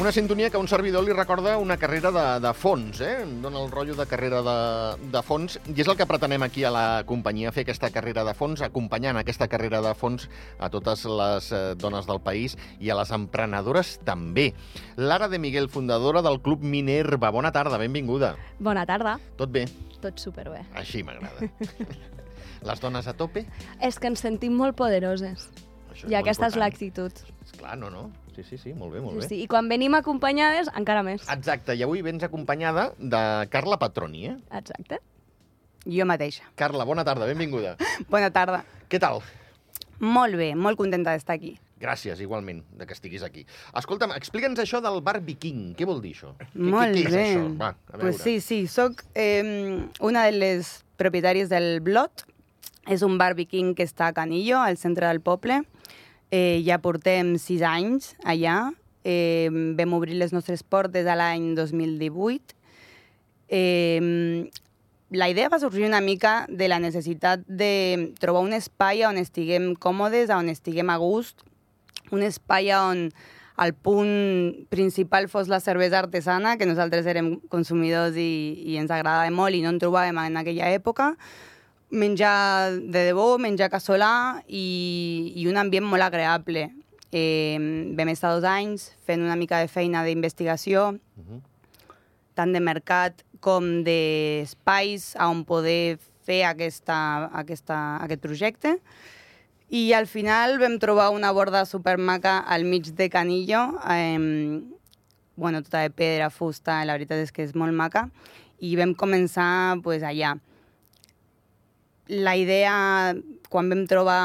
Una sintonia que a un servidor li recorda una carrera de, de fons, eh? Em dona el rotllo de carrera de, de fons, i és el que pretenem aquí a la companyia, fer aquesta carrera de fons, acompanyant aquesta carrera de fons a totes les eh, dones del país i a les emprenedores també. Lara de Miguel, fundadora del Club Minerva. Bona tarda, benvinguda. Bona tarda. Tot bé? Tot superbé. Així m'agrada. les dones a tope? És que ens sentim molt poderoses. Això I aquesta és important. l'actitud. Esclar, no, no. Sí, sí, sí, molt bé, molt Sí, bé. sí. I quan venim acompanyades, encara més. Exacte, i avui vens acompanyada de Carla Patroni, eh? Exacte. Jo mateixa. Carla, bona tarda, benvinguda. Bona tarda. Què tal? Molt bé, molt contenta d'estar aquí. Gràcies, igualment, de que estiguis aquí. Escolta'm, explica'ns això del bar viking. Què vol dir això? Què, molt què, què és bé. això? Va, a veure. pues sí, sí, soc eh, una de les propietàries del Blot. És un bar viking que està a Canillo, al centre del poble. Eh, ja portem sis anys allà. Eh, vam obrir les nostres portes a l'any 2018. Eh, la idea va sorgir una mica de la necessitat de trobar un espai on estiguem còmodes, on estiguem a gust, un espai on el punt principal fos la cervesa artesana, que nosaltres érem consumidors i, i ens agradava molt i no en trobàvem en aquella època, menjar de debò, menjar casolà i, i un ambient molt agradable. Eh, vam estar dos anys fent una mica de feina d'investigació, Mhm. tant de mercat com d'espais on poder fer aquesta, aquesta, aquest projecte. I al final vam trobar una borda supermaca al mig de Canillo, eh, bueno, tota de pedra, fusta, la veritat és que és molt maca, i vam començar pues, allà. La idea, quan vam trobar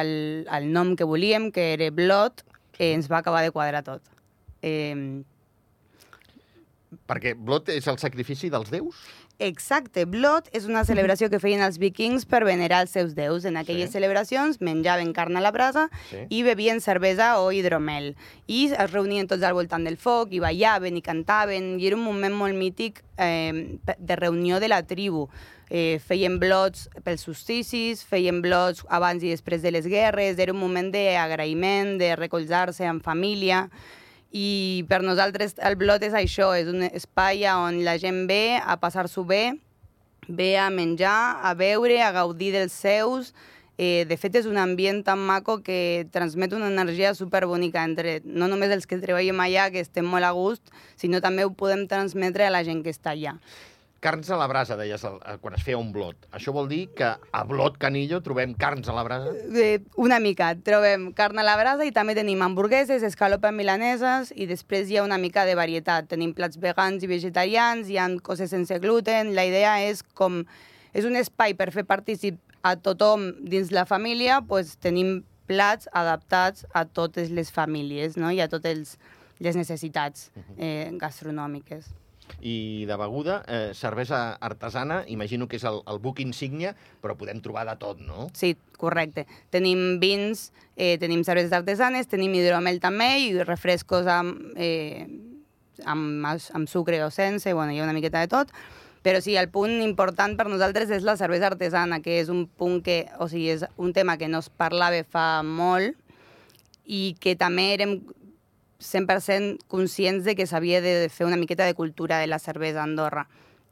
el, el nom que volíem, que era Blot, eh, ens va acabar de quadrar tot. Eh, Perquè Blot és el sacrifici dels déus? Exacte, Blot és una celebració que feien els vikings per venerar els seus déus. En aquelles Sí. celebracions menjaven carn a la brasa Sí. i bevien cervesa o hidromel. I es reunien tots al voltant del foc i ballaven i cantaven i era un moment molt mític eh, de reunió de la tribu. Eh, feien blots pels solsticis, feien blots abans i després de les guerres, era un moment d'agraïment, de recolzar-se en família i per nosaltres el blot és això, és un espai on la gent ve a passar-s'ho bé, ve a menjar, a beure, a gaudir dels seus. Eh, de fet, és un ambient tan maco que transmet una energia superbonica entre no només els que treballem allà, que estem molt a gust, sinó també ho podem transmetre a la gent que està allà. Carns a la brasa, deies, el- quan es feia un blot. Això vol dir que a Blot Canillo trobem carns a la brasa? Eh, una mica. Trobem carn a la brasa i també tenim hamburgueses, escalopes milaneses i després hi ha una mica de varietat. Tenim plats vegans i vegetarians, hi ha coses sense gluten. La idea és com... És un espai per fer partícip a tothom dins la família, doncs tenim plats adaptats a totes les famílies no? i a totes les necessitats eh, gastronòmiques. I de beguda, eh, cervesa artesana, imagino que és el, el buc insígnia, però podem trobar de tot, no? Sí, correcte. Tenim vins, eh, tenim cerveses artesanes, tenim hidromel també i refrescos amb, eh, amb, amb sucre o sense, bueno, hi ha una miqueta de tot. Però sí, el punt important per nosaltres és la cervesa artesana, que és un punt que, o sigui, és un tema que no es parlava fa molt i que també érem 100% conscients de que s'havia de fer una miqueta de cultura de la cervesa a Andorra.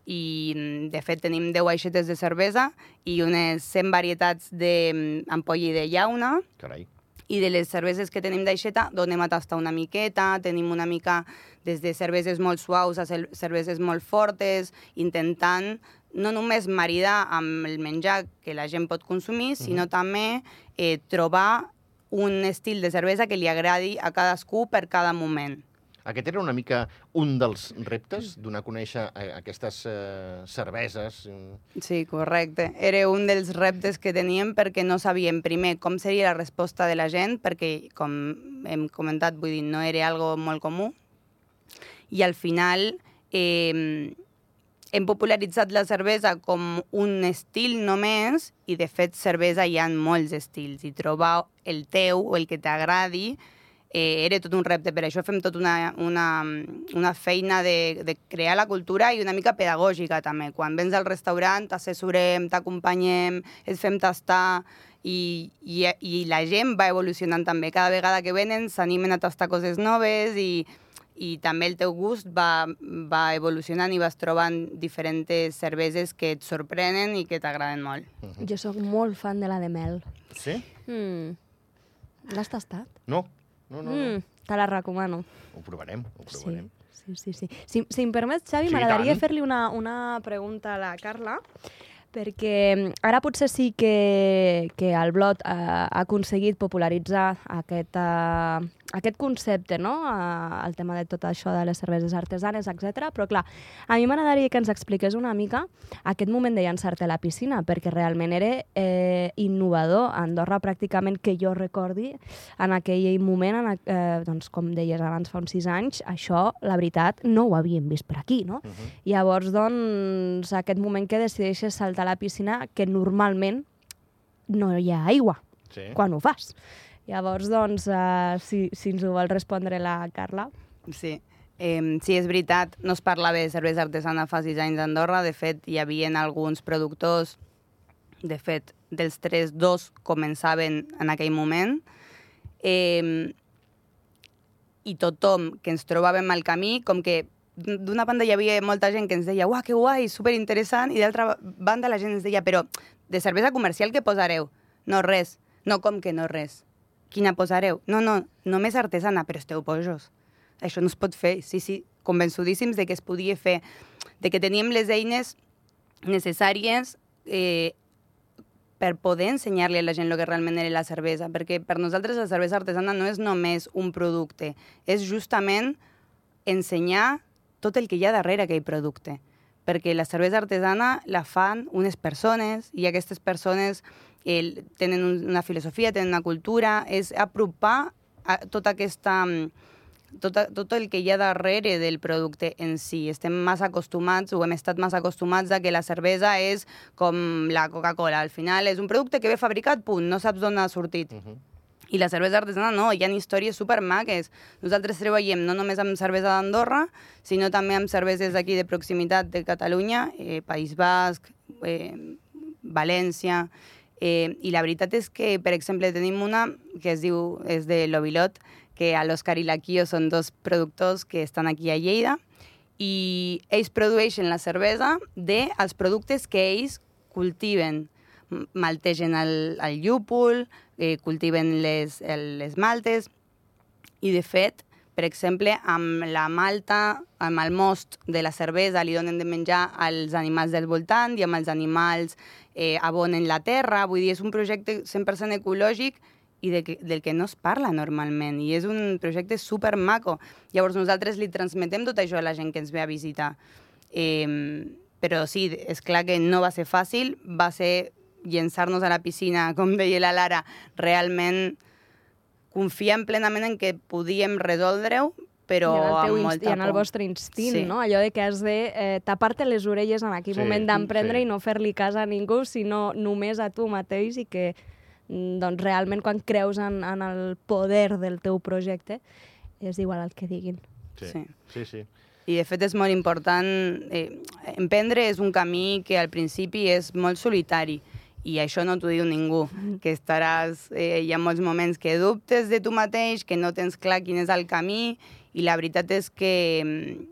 I, mm, de fet, tenim 10 aixetes de cervesa i unes 100 varietats d'ampolla i de llauna. Carai. I de les cerveses que tenim d'aixeta, donem a tastar una miqueta, tenim una mica des de cerveses molt suaus a cer- cerveses molt fortes, intentant no només maridar amb el menjar que la gent pot consumir, sinó també eh, trobar un estil de cervesa que li agradi a cadascú per cada moment. Aquest era una mica un dels reptes, donar a conèixer eh, aquestes eh, cerveses. Sí, correcte. Era un dels reptes que teníem perquè no sabíem primer com seria la resposta de la gent, perquè, com hem comentat, vull dir, no era algo molt comú. I al final eh, hem popularitzat la cervesa com un estil només i, de fet, cervesa hi ha molts estils i trobar el teu o el que t'agradi eh, era tot un repte. Per això fem tot una, una, una feina de, de crear la cultura i una mica pedagògica també. Quan vens al restaurant t'assessorem, t'acompanyem, et fem tastar i, i, i la gent va evolucionant també. Cada vegada que venen s'animen a tastar coses noves i, i també el teu gust va, va evolucionant i vas trobant diferents cerveses que et sorprenen i que t'agraden molt. Jo sóc molt fan de la de mel. Sí? Mm. L'has tastat? No. No, no, no. Mm, te la recomano. Ho provarem, ho Sí, provarem. sí, sí. sí. Si, si em permets, Xavi, Sí, m'agradaria fer-li una, una pregunta a la Carla, perquè mm, ara potser sí que, que el Blot ha, ha aconseguit popularitzar aquest, uh, aquest concepte, no? El tema de tot això de les cerveses artesanes, etc. Però, clar, a mi m'agradaria que ens expliqués una mica aquest moment de llançar-te a la piscina, perquè realment era eh, innovador. A Andorra, pràcticament, que jo recordi, en aquell moment, en, eh, doncs, com deies abans, fa uns sis anys, això, la veritat, no ho havíem vist per aquí, no? Uh -huh. Llavors, doncs, aquest moment que decideixes saltar a la piscina, que normalment no hi ha aigua Sí. quan ho fas. Llavors, doncs, uh, si, si ens ho vol respondre la Carla. Sí. Eh, sí, és veritat, no es parlava de cervesa artesana fa sis anys a Andorra. De fet, hi havia alguns productors, de fet, dels tres, dos començaven en aquell moment. Eh, I tothom que ens trobàvem al camí, com que d'una banda hi havia molta gent que ens deia uah, que guai, superinteressant, i d'altra banda la gent ens deia però de cervesa comercial què posareu? No, res. No, com que no res? Quina posareu? No, no, només artesana, però esteu bojos. Això no es pot fer. Sí, sí, convençudíssims de que es podia fer, de que teníem les eines necessàries eh, per poder ensenyar-li a la gent el que realment era la cervesa, perquè per nosaltres la cervesa artesana no és només un producte, és justament ensenyar tot el que hi ha darrere aquell producte. Perquè la cervesa artesana la fan unes persones i aquestes persones eh, tenen un- una filosofia, tenen una cultura, és apropar a tota aquesta mm, tot, tot el que hi ha darrere del producte en si. Estem massa acostumats, o hem estat massa acostumats a que la cervesa és com la Coca-Cola. Al final és un producte que ve fabricat, punt, no saps d'on ha sortit. Uh -huh. I la cervesa artesana no, hi ha històries supermaques. Nosaltres treballem no només amb cervesa d'Andorra, sinó també amb cerveses d'aquí de proximitat de Catalunya, eh, País Basc, eh, València... Eh, I la veritat és que, per exemple, tenim una que es diu, és de l'Ovilot, que a l'Òscar i la Quio són dos productors que estan aquí a Lleida, i ells produeixen la cervesa dels productes que ells cultiven. Maltegen el, el llúpol, eh, cultiven les, les maltes, i de fet, per exemple, amb la malta, amb el most de la cervesa, li donen de menjar als animals del voltant i amb els animals eh, abonen la terra. Vull dir, és un projecte 100% ecològic i de que, del que no es parla normalment. I és un projecte super maco. Llavors nosaltres li transmetem tot això a la gent que ens ve a visitar. Eh, però sí, és clar que no va ser fàcil, va ser llençar-nos a la piscina, com deia la Lara, realment confiem plenament en que podíem resoldre-ho, però I en el, teu amb molta i en el por. vostre instint, Sí. no? Allò de que has de eh, tapar-te les orelles en aquell Sí, moment d'emprendre sí. i no fer-li cas a ningú, sinó només a tu mateix i que mm, doncs, realment quan creus en, en el poder del teu projecte és igual el que diguin. Sí. Sí. sí, sí. I de fet és molt important, eh, emprendre és un camí que al principi és molt solitari i això no t'ho diu ningú, que estaràs, eh, hi ha molts moments que dubtes de tu mateix, que no tens clar quin és el camí i la veritat és que mm,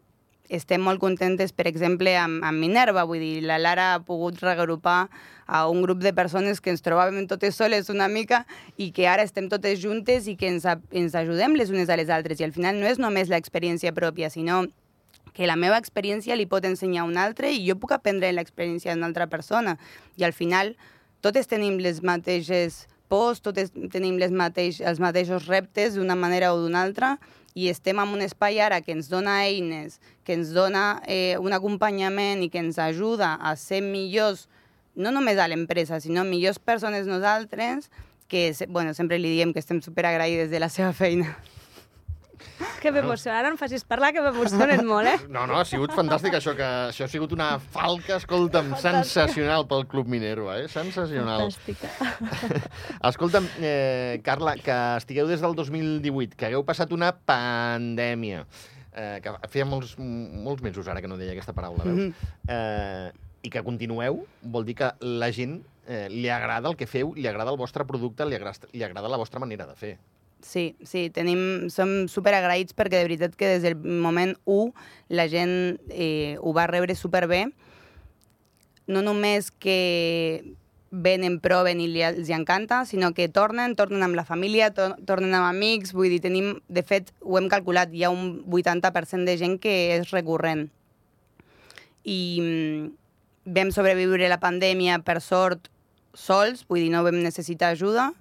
estem molt contentes, per exemple, amb, amb Minerva, vull dir, la Lara ha pogut reagrupar a un grup de persones que ens trobàvem totes soles una mica i que ara estem totes juntes i que ens, ens ajudem les unes a les altres. I al final no és només l'experiència pròpia, sinó que la meva experiència li pot ensenyar a un altre i jo puc aprendre l'experiència d'una altra persona. I al final totes tenim les mateixes pors, totes tenim les mateix, els mateixos reptes d'una manera o d'una altra i estem en un espai ara que ens dona eines, que ens dona eh, un acompanyament i que ens ajuda a ser millors, no només a l'empresa, sinó millors persones nosaltres, que bueno, sempre li diem que estem superagraïdes de la seva feina. Que m'emociona, ara em facis parlar, que m'emocionen molt, eh? No, no, ha sigut fantàstic això, que això ha sigut una falca, escolta'm, sensacional pel Club Minerva, eh? Sensacional. Fantàstica. Escolta'm, eh, Carla, que estigueu des del 2018, que hagueu passat una pandèmia, eh, que feia molts, molts mesos ara que no deia aquesta paraula, veus? Eh, I que continueu, vol dir que la gent eh, li agrada el que feu, li agrada el vostre producte, li agrada, li agrada la vostra manera de fer. Sí, sí, tenim, som super agraïts perquè de veritat que des del moment 1 la gent eh, ho va rebre superbé. No només que venen, proven i li, els hi encanta, sinó que tornen, tornen amb la família, to tornen amb amics, vull dir, tenim, de fet, ho hem calculat, hi ha un 80% de gent que és recurrent. I mm, vam sobreviure la pandèmia, per sort, sols, vull dir, no vam necessitar ajuda,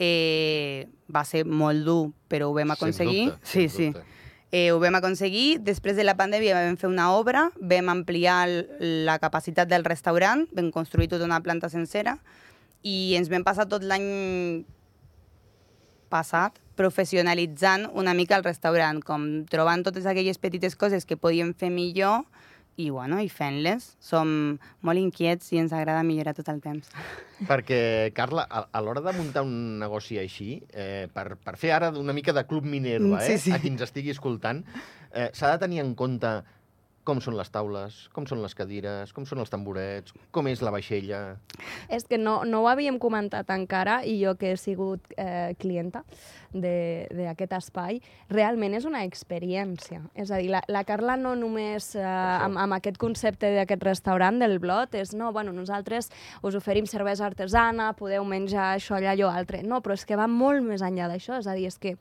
eh, va ser molt dur, però ho vam aconseguir. Dubte, sí, sí. dubte. Eh, ho vam aconseguir. Després de la pandèmia vam fer una obra, vam ampliar la capacitat del restaurant, vam construir tota una planta sencera i ens vam passar tot l'any passat professionalitzant una mica el restaurant, com trobant totes aquelles petites coses que podíem fer millor i, bueno, i fent-les. Som molt inquiets i ens agrada millorar tot el temps. Perquè, Carla, a, a l'hora de muntar un negoci així, eh, per, per fer ara una mica de Club Minerva, Mm, sí, eh, sí. a qui ens estigui escoltant, eh, s'ha de tenir en compte com són les taules, com són les cadires, com són els tamborets, com és la vaixella... És que no, no ho havíem comentat encara i jo que he sigut eh, clienta de- d'aquest espai, realment és una experiència. És a dir, la, la Carla no només eh, amb, amb aquest concepte d'aquest restaurant del Blot és, no, bueno, nosaltres us oferim cervesa artesana, podeu menjar això, allà, allò, altre. No, però és que va molt més enllà d'això, és a dir, és que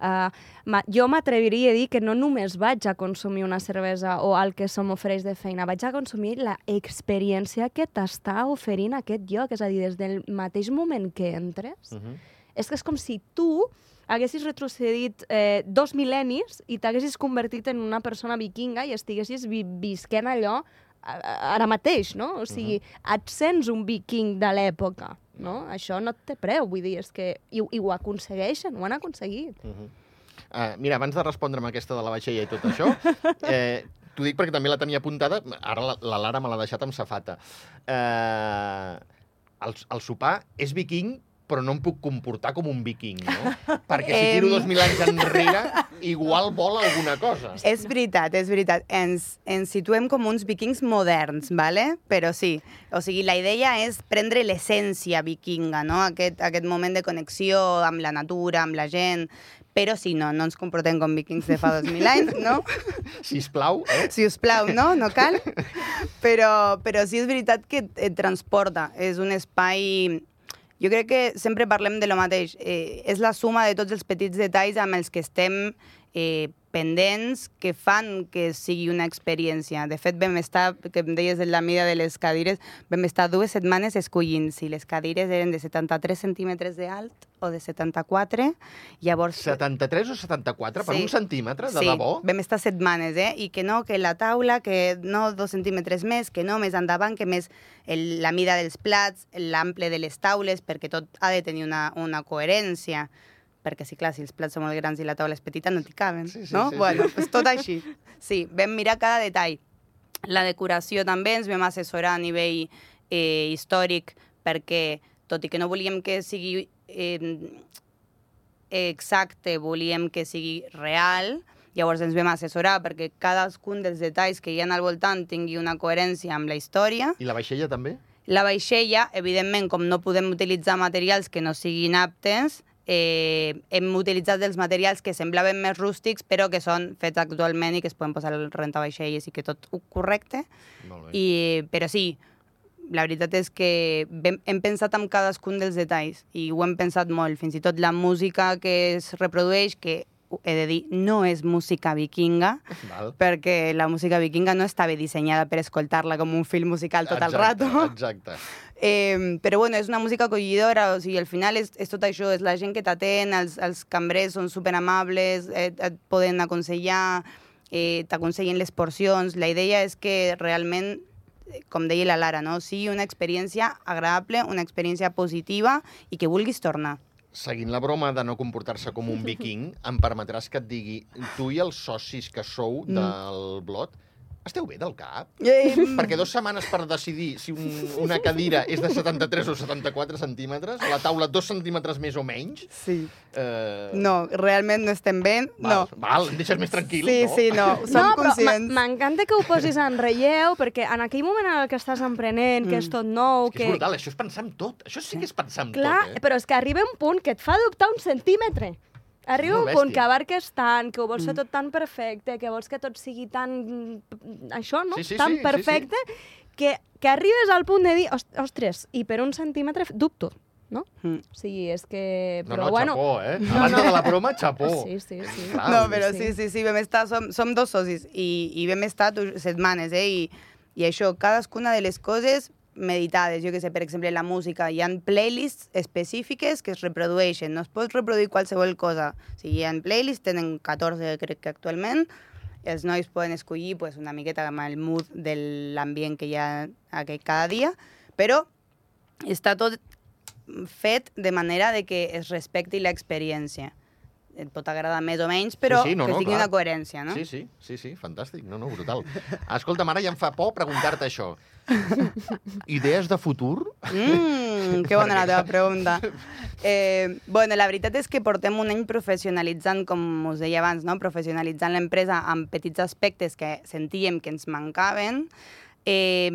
Uh, ma, jo m'atreviria a dir que no només vaig a consumir una cervesa o el que se m'ofereix de feina, vaig a consumir la experiència que t'està oferint aquest lloc. És a dir, des del mateix moment que entres, Uh -huh. és que és com si tu haguessis retrocedit eh, dos mil·lennis i t'haguessis convertit en una persona vikinga i estiguessis vi visquent allò a- ara mateix, no? O sigui, et sents un viking de l'època, no? Això no té preu, vull dir, és que... I, i ho aconsegueixen, ho han aconseguit. Uh -huh. uh, mira, abans de respondre'm aquesta de la vaixella i tot això, eh, t'ho dic perquè també la tenia apuntada, ara la, la Lara me l'ha deixat amb safata. Eh, el, el sopar és viking, però no em puc comportar com un viking, no? Perquè si tiro Em. dos mil anys enrere, igual vola alguna cosa. És veritat, és veritat. Ens, ens situem com uns vikings moderns, ¿vale? però sí. O sigui, la idea és prendre l'essència vikinga, no? Aquest, aquest moment de connexió amb la natura, amb la gent, però sí, no, no ens comportem com vikings de fa 2.000 anys, no? Sisplau, eh? Si us plau, no? No cal. Però, però sí és veritat que et transporta. És un espai... Jo crec que sempre parlem de lo mateix. Eh, és la suma de tots els petits detalls amb els que estem eh, pendents que fan que sigui una experiència. De fet, vam estar, que em deies de la mida de les cadires, vam estar dues setmanes escollint si les cadires eren de 73 centímetres d'alt o de 74. Llavors, 73 o 74 per Sí. un centímetre, de sí, debò? vam estar setmanes, eh? I que no, que la taula, que no dos centímetres més, que no més endavant, que més el, la mida dels plats, l'ample de les taules, perquè tot ha de tenir una, una coherència. Perquè, sí, clar, si els plats són molt grans i la taula és petita, no t'hi caben, Sí, sí, no? sí, bueno, sí. pues tot així. Sí, vam mirar cada detall. La decoració també ens vam assessorar a nivell eh, històric perquè, tot i que no volíem que sigui eh, exacte, volíem que sigui real, llavors ens vam assessorar perquè cadascun dels detalls que hi ha al voltant tingui una coherència amb la història. I la vaixella també? La vaixella, evidentment, com no podem utilitzar materials que no siguin aptes, eh, hem utilitzat els materials que semblaven més rústics, però que són fets actualment i que es poden posar al rentavaixelles i que tot correcte. Molt bé. I, però sí, la veritat és que hem, hem pensat en cadascun dels detalls i ho hem pensat molt. Fins i tot la música que es reprodueix, que he de dir, no és música vikinga, Val. perquè la música vikinga no estava dissenyada per escoltar-la com un film musical tot el Exacte, rato. Exacte. Eh, però bueno, és una música acollidora, o sigui, al final és, és tot això, és la gent que t'atén, els, els cambrers són superamables, eh, et poden aconsellar, eh, t'aconsellen les porcions. La idea és que realment, com deia la Lara, no? sigui una experiència agradable, una experiència positiva i que vulguis tornar. Seguint la broma de no comportar-se com un viking, em permetràs que et digui, tu i els socis que sou Mm. del Blot, esteu bé del cap? Eh, Perquè dues setmanes per decidir si un, una cadira és de 73 o 74 centímetres, la taula dos centímetres més o menys... Sí. Eh, No, realment no estem bé, val, no. Val, em deixes més tranquil, Sí, no? sí, no, som no, conscients. m'encanta que ho posis en relleu, perquè en aquell moment en el que estàs emprenent, que és tot nou, És que és que... brutal, això és pensar en tot. Això sí que és pensar en Clar, tot, eh? però és que arriba un punt que et fa dubtar un centímetre. Arriba un punt que abarques tant, que ho vols Mm. fer tot tan perfecte, que vols que tot sigui tan... això, no? Sí, sí, tan sí, sí, perfecte, Que, que arribes al punt de dir, "Os- ostres, i per un centímetre dubto, no? Mm. O sigui, és que... No, Però no, bueno, xapó, eh? A banda de la broma, xapó. Sí, sí, sí. Clar, no, però sí. sí, sí, sí, vam estar, som, som dos socis i, i vam estar setmanes, eh? I, I això, cadascuna de les coses meditades, jo que sé, per exemple, la música, hi ha playlists específiques que es reprodueixen, no es pot reproduir qualsevol cosa. O sigui, hi ha playlists, tenen 14 crec que actualment, els nois poden escollir pues, una miqueta amb el mood de l'ambient que hi ha aquest cada dia, però està tot fet de manera de que es respecti l'experiència. Et pot agradar més o menys, però Sí, sí, no, que no, tingui clar. una coherència, no? Sí, sí, sí, sí, fantàstic. No, no, brutal. Escolta, ara ja em fa por preguntar-te això. Idees de futur? Mm, que bona la teva pregunta. Eh, bueno, la veritat és que portem un any professionalitzant, com us deia abans, no? professionalitzant l'empresa amb petits aspectes que sentíem que ens mancaven, eh,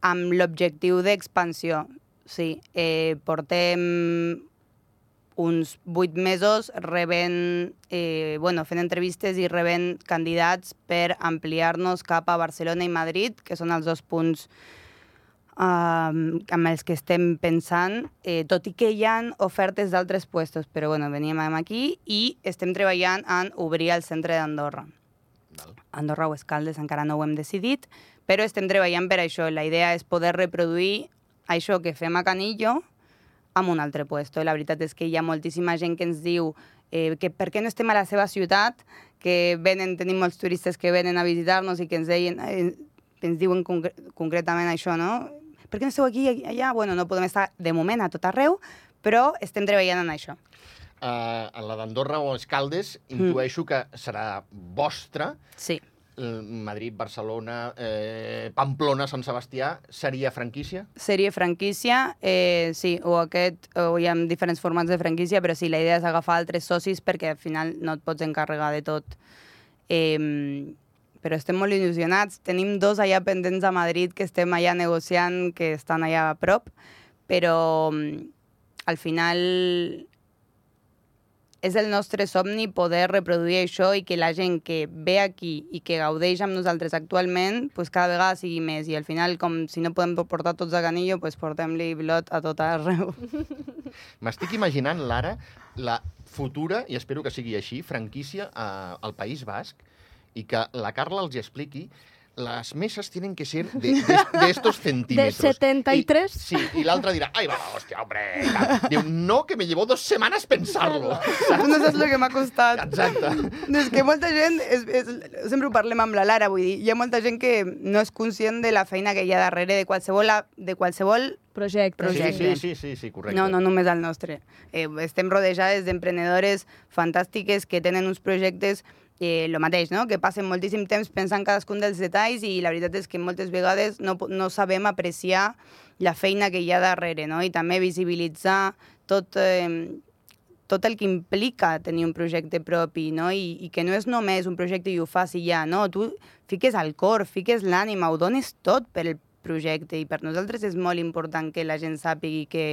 amb l'objectiu d'expansió. Sí, eh, portem uns vuit mesos rebent, eh, bueno, fent entrevistes i rebent candidats per ampliar-nos cap a Barcelona i Madrid, que són els dos punts um, amb els que estem pensant, eh, tot i que hi ha ofertes d'altres puestos, però bueno, veníem aquí i estem treballant en obrir el centre d'Andorra. Andorra o Escaldes encara no ho hem decidit, però estem treballant per això. La idea és poder reproduir això que fem a Canillo amb un altre puesto. La veritat és que hi ha moltíssima gent que ens diu eh, que per què no estem a la seva ciutat, que venen, tenim molts turistes que venen a visitar-nos i que ens, deien, eh, ens diuen concre concretament això, no? Per què no esteu aquí i allà? Bueno, no podem estar de moment a tot arreu, però estem treballant en això. Uh, en la d'Andorra o Escaldes, Mm. intueixo que serà vostra. Sí. Eh, Madrid, Barcelona, eh, Pamplona, Sant Sebastià, seria franquícia? Sèrie franquícia, eh, sí, o aquest, o hi ha diferents formats de franquícia, però sí, la idea és agafar altres socis perquè al final no et pots encarregar de tot. Eh, però estem molt il·lusionats. Tenim dos allà pendents a Madrid que estem allà negociant, que estan allà a prop, però al final és el nostre somni poder reproduir això i que la gent que ve aquí i que gaudeix amb nosaltres actualment pues cada vegada sigui més. I al final, com si no podem portar tots a Canillo, pues portem-li blot a tot arreu. M'estic imaginant, Lara, la futura, i espero que sigui així, franquícia a, al País Basc i que la Carla els expliqui las mesas tienen que ser de, de, de estos centímetros. 73? I, sí, i l'altre dirà, ai, va, hòstia, hombre. Diu, no, que me llevó dos semanas pensarlo. Tu no saps el que m'ha costat. Exacte. No, és que molta gent, és, és, sempre ho parlem amb la Lara, vull dir, hi ha molta gent que no és conscient de la feina que hi ha darrere de qualsevol, de qualsevol Projecte. Projecte. Sí, sí, sí, sí, sí, correcte. No, no només el nostre. Eh, estem rodejades d'emprenedores fantàstiques que tenen uns projectes eh, lo mateix, no? que passen moltíssim temps pensant cadascun dels detalls i la veritat és que moltes vegades no, no sabem apreciar la feina que hi ha darrere no? i també visibilitzar tot, eh, tot el que implica tenir un projecte propi no? I, i que no és només un projecte i ho fas i ja, no? tu fiques el cor, fiques l'ànima, ho dones tot per el projecte i per nosaltres és molt important que la gent sàpigui que,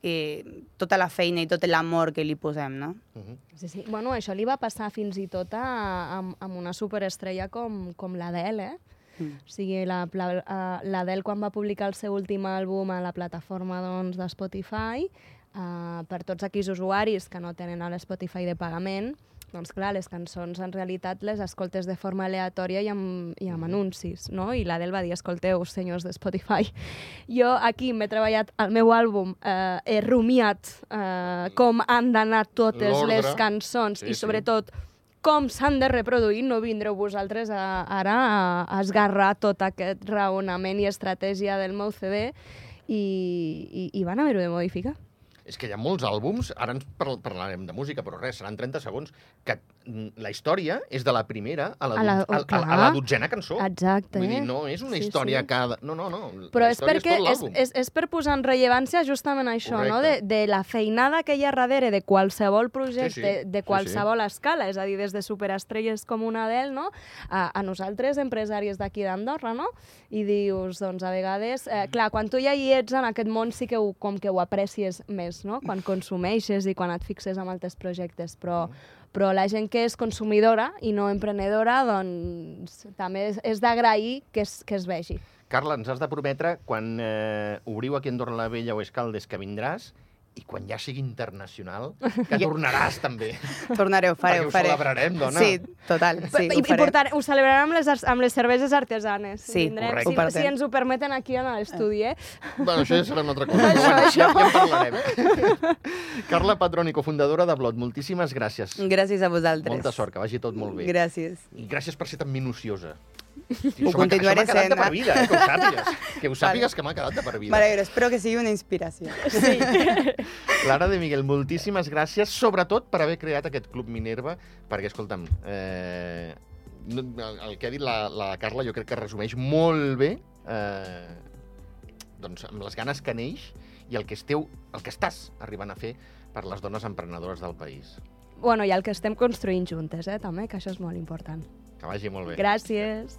que tota la feina i tot l'amor que li posem, no? Uh -huh. Sí, sí. Bueno, això li va passar fins i tot a, amb, amb una superestrella com, com l'Adele, eh? Mm. O sigui, la- la- eh, l'Adele quan va publicar el seu últim àlbum a la plataforma doncs, de Spotify, eh, per tots aquells usuaris que no tenen a l'Spotify de pagament, doncs clar, les cançons en realitat les escoltes de forma aleatòria i amb, i amb anuncis, no? I l'Adele va dir, escolteu, senyors de Spotify, jo aquí m'he treballat el meu àlbum, eh, he rumiat eh, com han d'anar totes les cançons Sí, i sí. sobretot com s'han de reproduir, no vindreu vosaltres a, ara a, a esgarrar tot aquest raonament i estratègia del meu CD i, i, i van haver-ho de modificar. És que hi ha molts àlbums, ara ens par parlarem de música, però res, seran 30 segons, que mm, la història és de la primera a la, A la- dot- a, a, a la dotzena cançó. Exacte. Vull dir, no és una Sí, història sí. cada... No, no, no. Però és perquè és, l'àlbum. és, és per posar en rellevància justament això, no? de, Correcte. de la feinada que hi ha darrere de qualsevol projecte, Sí, sí, de sí, qualsevol escala, és a dir, des de superestrelles com una d'ell, no? a, a nosaltres, empresaris d'aquí d'Andorra, no? I dius, doncs, a vegades, eh, clar, quan tu ja hi ets en aquest món sí que ho, com que ho aprecies més, només no? quan consumeixes i quan et fixes en altres projectes, però, però la gent que és consumidora i no emprenedora, doncs també és, és d'agrair que, es, que es vegi. Carla, ens has de prometre, quan eh, obriu aquí a Andorra la Vella o Escaldes, que vindràs, i quan ja sigui internacional, que tornaràs també. Tornaré, ho faré, Perquè ho faré. celebrarem, dona. Sí, total, sí, I, ho i faré. portarem, ho celebrarem amb les, amb les cerveses artesanes. Sí, Vindrem, correcte. si, si ens ho permeten aquí en l'estudi, eh? Bueno, això ja serà una altra cosa. Però bueno, ja, ja en parlarem. Carla Patroni, cofundadora de Blot, moltíssimes gràcies. Gràcies a vosaltres. Molta sort, que vagi tot molt bé. Gràcies. I gràcies per ser tan minuciosa. Ho continuaré això m'ha quedat sent, de per vida, eh? que ho sàpigues. Que ho sàpigues que m'ha quedat de per vida. M'alegro, espero que sigui una inspiració. Sí. Clara de Miguel, moltíssimes gràcies, sobretot per haver creat aquest Club Minerva, perquè, escolta'm, eh, el que ha dit la, la Carla jo crec que resumeix molt bé eh, doncs, amb les ganes que neix i el que, esteu, el que estàs arribant a fer per les dones emprenedores del país. bueno, i el que estem construint juntes, eh, també, que això és molt important. Que vagi molt bé. Gràcies.